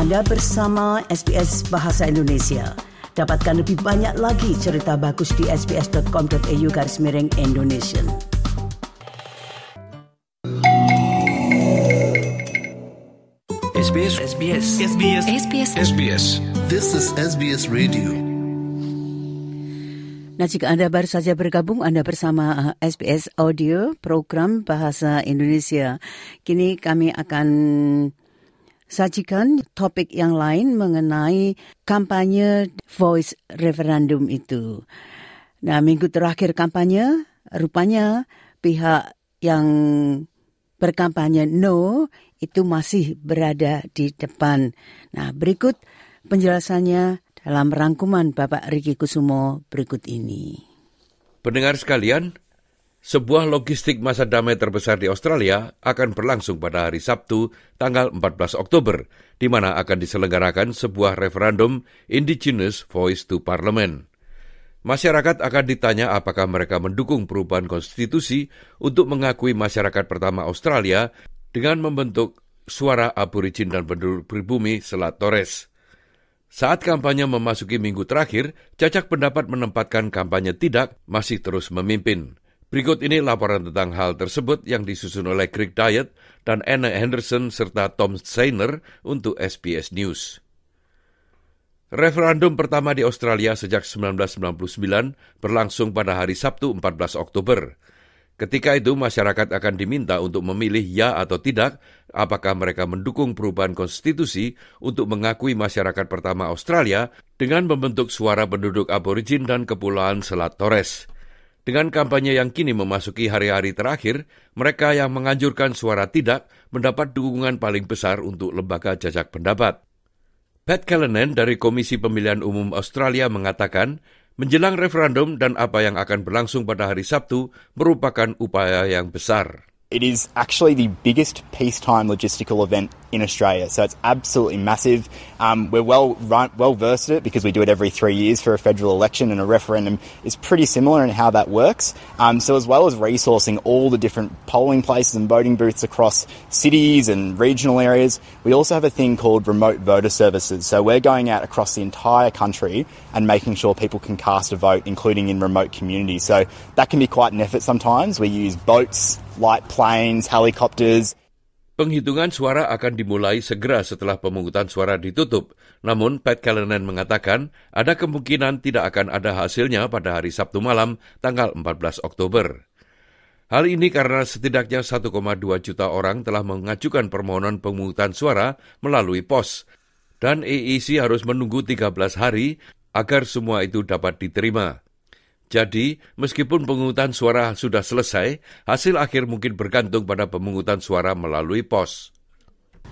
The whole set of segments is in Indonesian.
Anda bersama SBS Bahasa Indonesia. Dapatkan lebih banyak lagi cerita bagus di sbs.com.au garis miring Indonesia. SBS SBS SBS SBS SBS This is SBS Radio. Nah, jika Anda baru saja bergabung, Anda bersama uh, SBS Audio, program Bahasa Indonesia. Kini kami akan sajikan topik yang lain mengenai kampanye voice referendum itu. Nah, minggu terakhir kampanye, rupanya pihak yang berkampanye no itu masih berada di depan. Nah, berikut penjelasannya dalam rangkuman Bapak Riki Kusumo berikut ini. Pendengar sekalian, sebuah logistik masa damai terbesar di Australia akan berlangsung pada hari Sabtu, tanggal 14 Oktober, di mana akan diselenggarakan sebuah referendum Indigenous Voice to Parliament. Masyarakat akan ditanya apakah mereka mendukung perubahan konstitusi untuk mengakui masyarakat pertama Australia dengan membentuk suara aborigin dan penduduk pribumi Selat Torres. Saat kampanye memasuki minggu terakhir, cacak pendapat menempatkan kampanye tidak masih terus memimpin. Berikut ini laporan tentang hal tersebut yang disusun oleh Greg Diet dan Anna Henderson serta Tom Steiner untuk SBS News. Referendum pertama di Australia sejak 1999 berlangsung pada hari Sabtu 14 Oktober. Ketika itu masyarakat akan diminta untuk memilih ya atau tidak apakah mereka mendukung perubahan konstitusi untuk mengakui masyarakat pertama Australia dengan membentuk suara penduduk aborigin dan kepulauan Selat Torres. Dengan kampanye yang kini memasuki hari-hari terakhir, mereka yang menganjurkan suara tidak mendapat dukungan paling besar untuk lembaga jajak pendapat. Pat Callanan dari Komisi Pemilihan Umum Australia mengatakan Menjelang referendum dan apa yang akan berlangsung pada hari Sabtu merupakan upaya yang besar. It is actually the biggest peacetime logistical event in Australia, so it's absolutely massive. Um, we're well well versed at it because we do it every three years for a federal election, and a referendum is pretty similar in how that works. Um, so, as well as resourcing all the different polling places and voting booths across cities and regional areas, we also have a thing called remote voter services. So, we're going out across the entire country and making sure people can cast a vote, including in remote communities. So, that can be quite an effort sometimes. We use boats, light planes, helicopters. Penghitungan suara akan dimulai segera setelah pemungutan suara ditutup. Namun, Pat Callanan mengatakan ada kemungkinan tidak akan ada hasilnya pada hari Sabtu malam, tanggal 14 Oktober. Hal ini karena setidaknya 1,2 juta orang telah mengajukan permohonan pemungutan suara melalui pos, dan AEC harus menunggu 13 hari agar semua itu dapat diterima. Jadi, meskipun pemungutan suara sudah selesai, hasil akhir mungkin bergantung pada pemungutan suara melalui pos.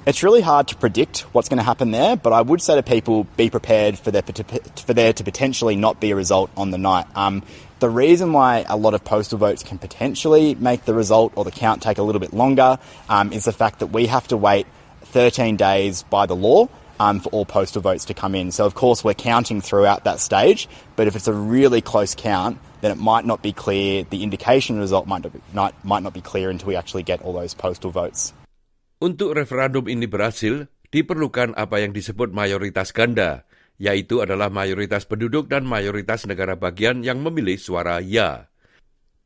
It's really hard to predict what's going to happen there, but I would say to people be prepared for there, for there to potentially not be a result on the night. Um, the reason why a lot of postal votes can potentially make the result or the count take a little bit longer um, is the fact that we have to wait 13 days by the law um, for all postal votes to come in. So, of course, we're counting throughout that stage, but if it's a really close count, then it might not be clear, the indication result might not be, not, might not be clear until we actually get all those postal votes. Untuk referendum ini berhasil, diperlukan apa yang disebut mayoritas ganda, yaitu adalah mayoritas penduduk dan mayoritas negara bagian yang memilih suara ya.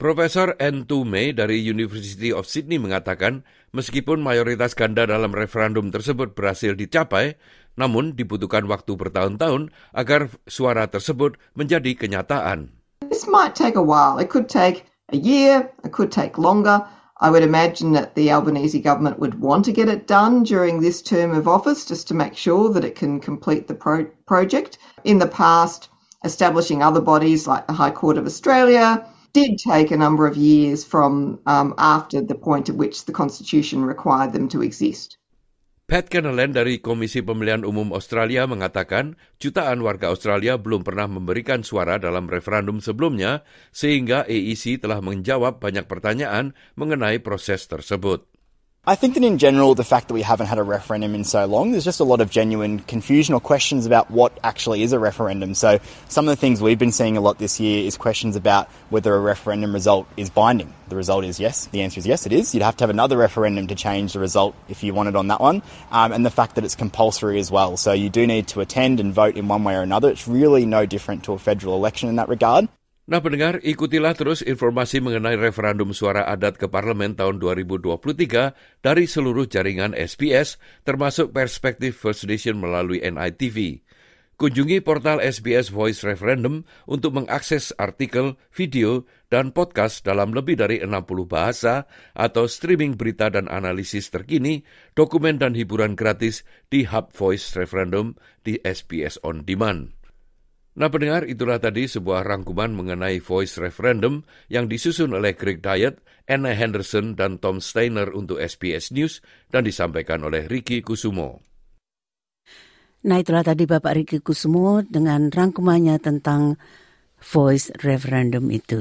Profesor N. Tume dari University of Sydney mengatakan, meskipun mayoritas ganda dalam referendum tersebut berhasil dicapai, namun dibutuhkan waktu bertahun-tahun agar suara tersebut menjadi kenyataan. This might take a while. It could take a year, it could take longer. I would imagine that the Albanese government would want to get it done during this term of office just to make sure that it can complete the pro- project. In the past, establishing other bodies like the High Court of Australia did take a number of years from um, after the point at which the Constitution required them to exist. Pat dari Komisi Pemilihan Umum Australia mengatakan jutaan warga Australia belum pernah memberikan suara dalam referendum sebelumnya sehingga AEC telah menjawab banyak pertanyaan mengenai proses tersebut. I think that in general, the fact that we haven't had a referendum in so long, there's just a lot of genuine confusion or questions about what actually is a referendum. So, some of the things we've been seeing a lot this year is questions about whether a referendum result is binding. The result is yes. The answer is yes, it is. You'd have to have another referendum to change the result if you wanted on that one. Um, and the fact that it's compulsory as well. So, you do need to attend and vote in one way or another. It's really no different to a federal election in that regard. Nah pendengar, ikutilah terus informasi mengenai referendum suara adat ke parlemen tahun 2023 dari seluruh jaringan SBS, termasuk perspektif First Nation melalui NITV. Kunjungi portal SBS Voice Referendum untuk mengakses artikel, video, dan podcast dalam lebih dari 60 bahasa atau streaming berita dan analisis terkini, dokumen dan hiburan gratis di Hub Voice Referendum di SBS On Demand. Nah pendengar, itulah tadi sebuah rangkuman mengenai voice referendum yang disusun oleh Greg Diet, Anna Henderson, dan Tom Steiner untuk SBS News dan disampaikan oleh Ricky Kusumo. Nah itulah tadi Bapak Ricky Kusumo dengan rangkumannya tentang voice referendum itu.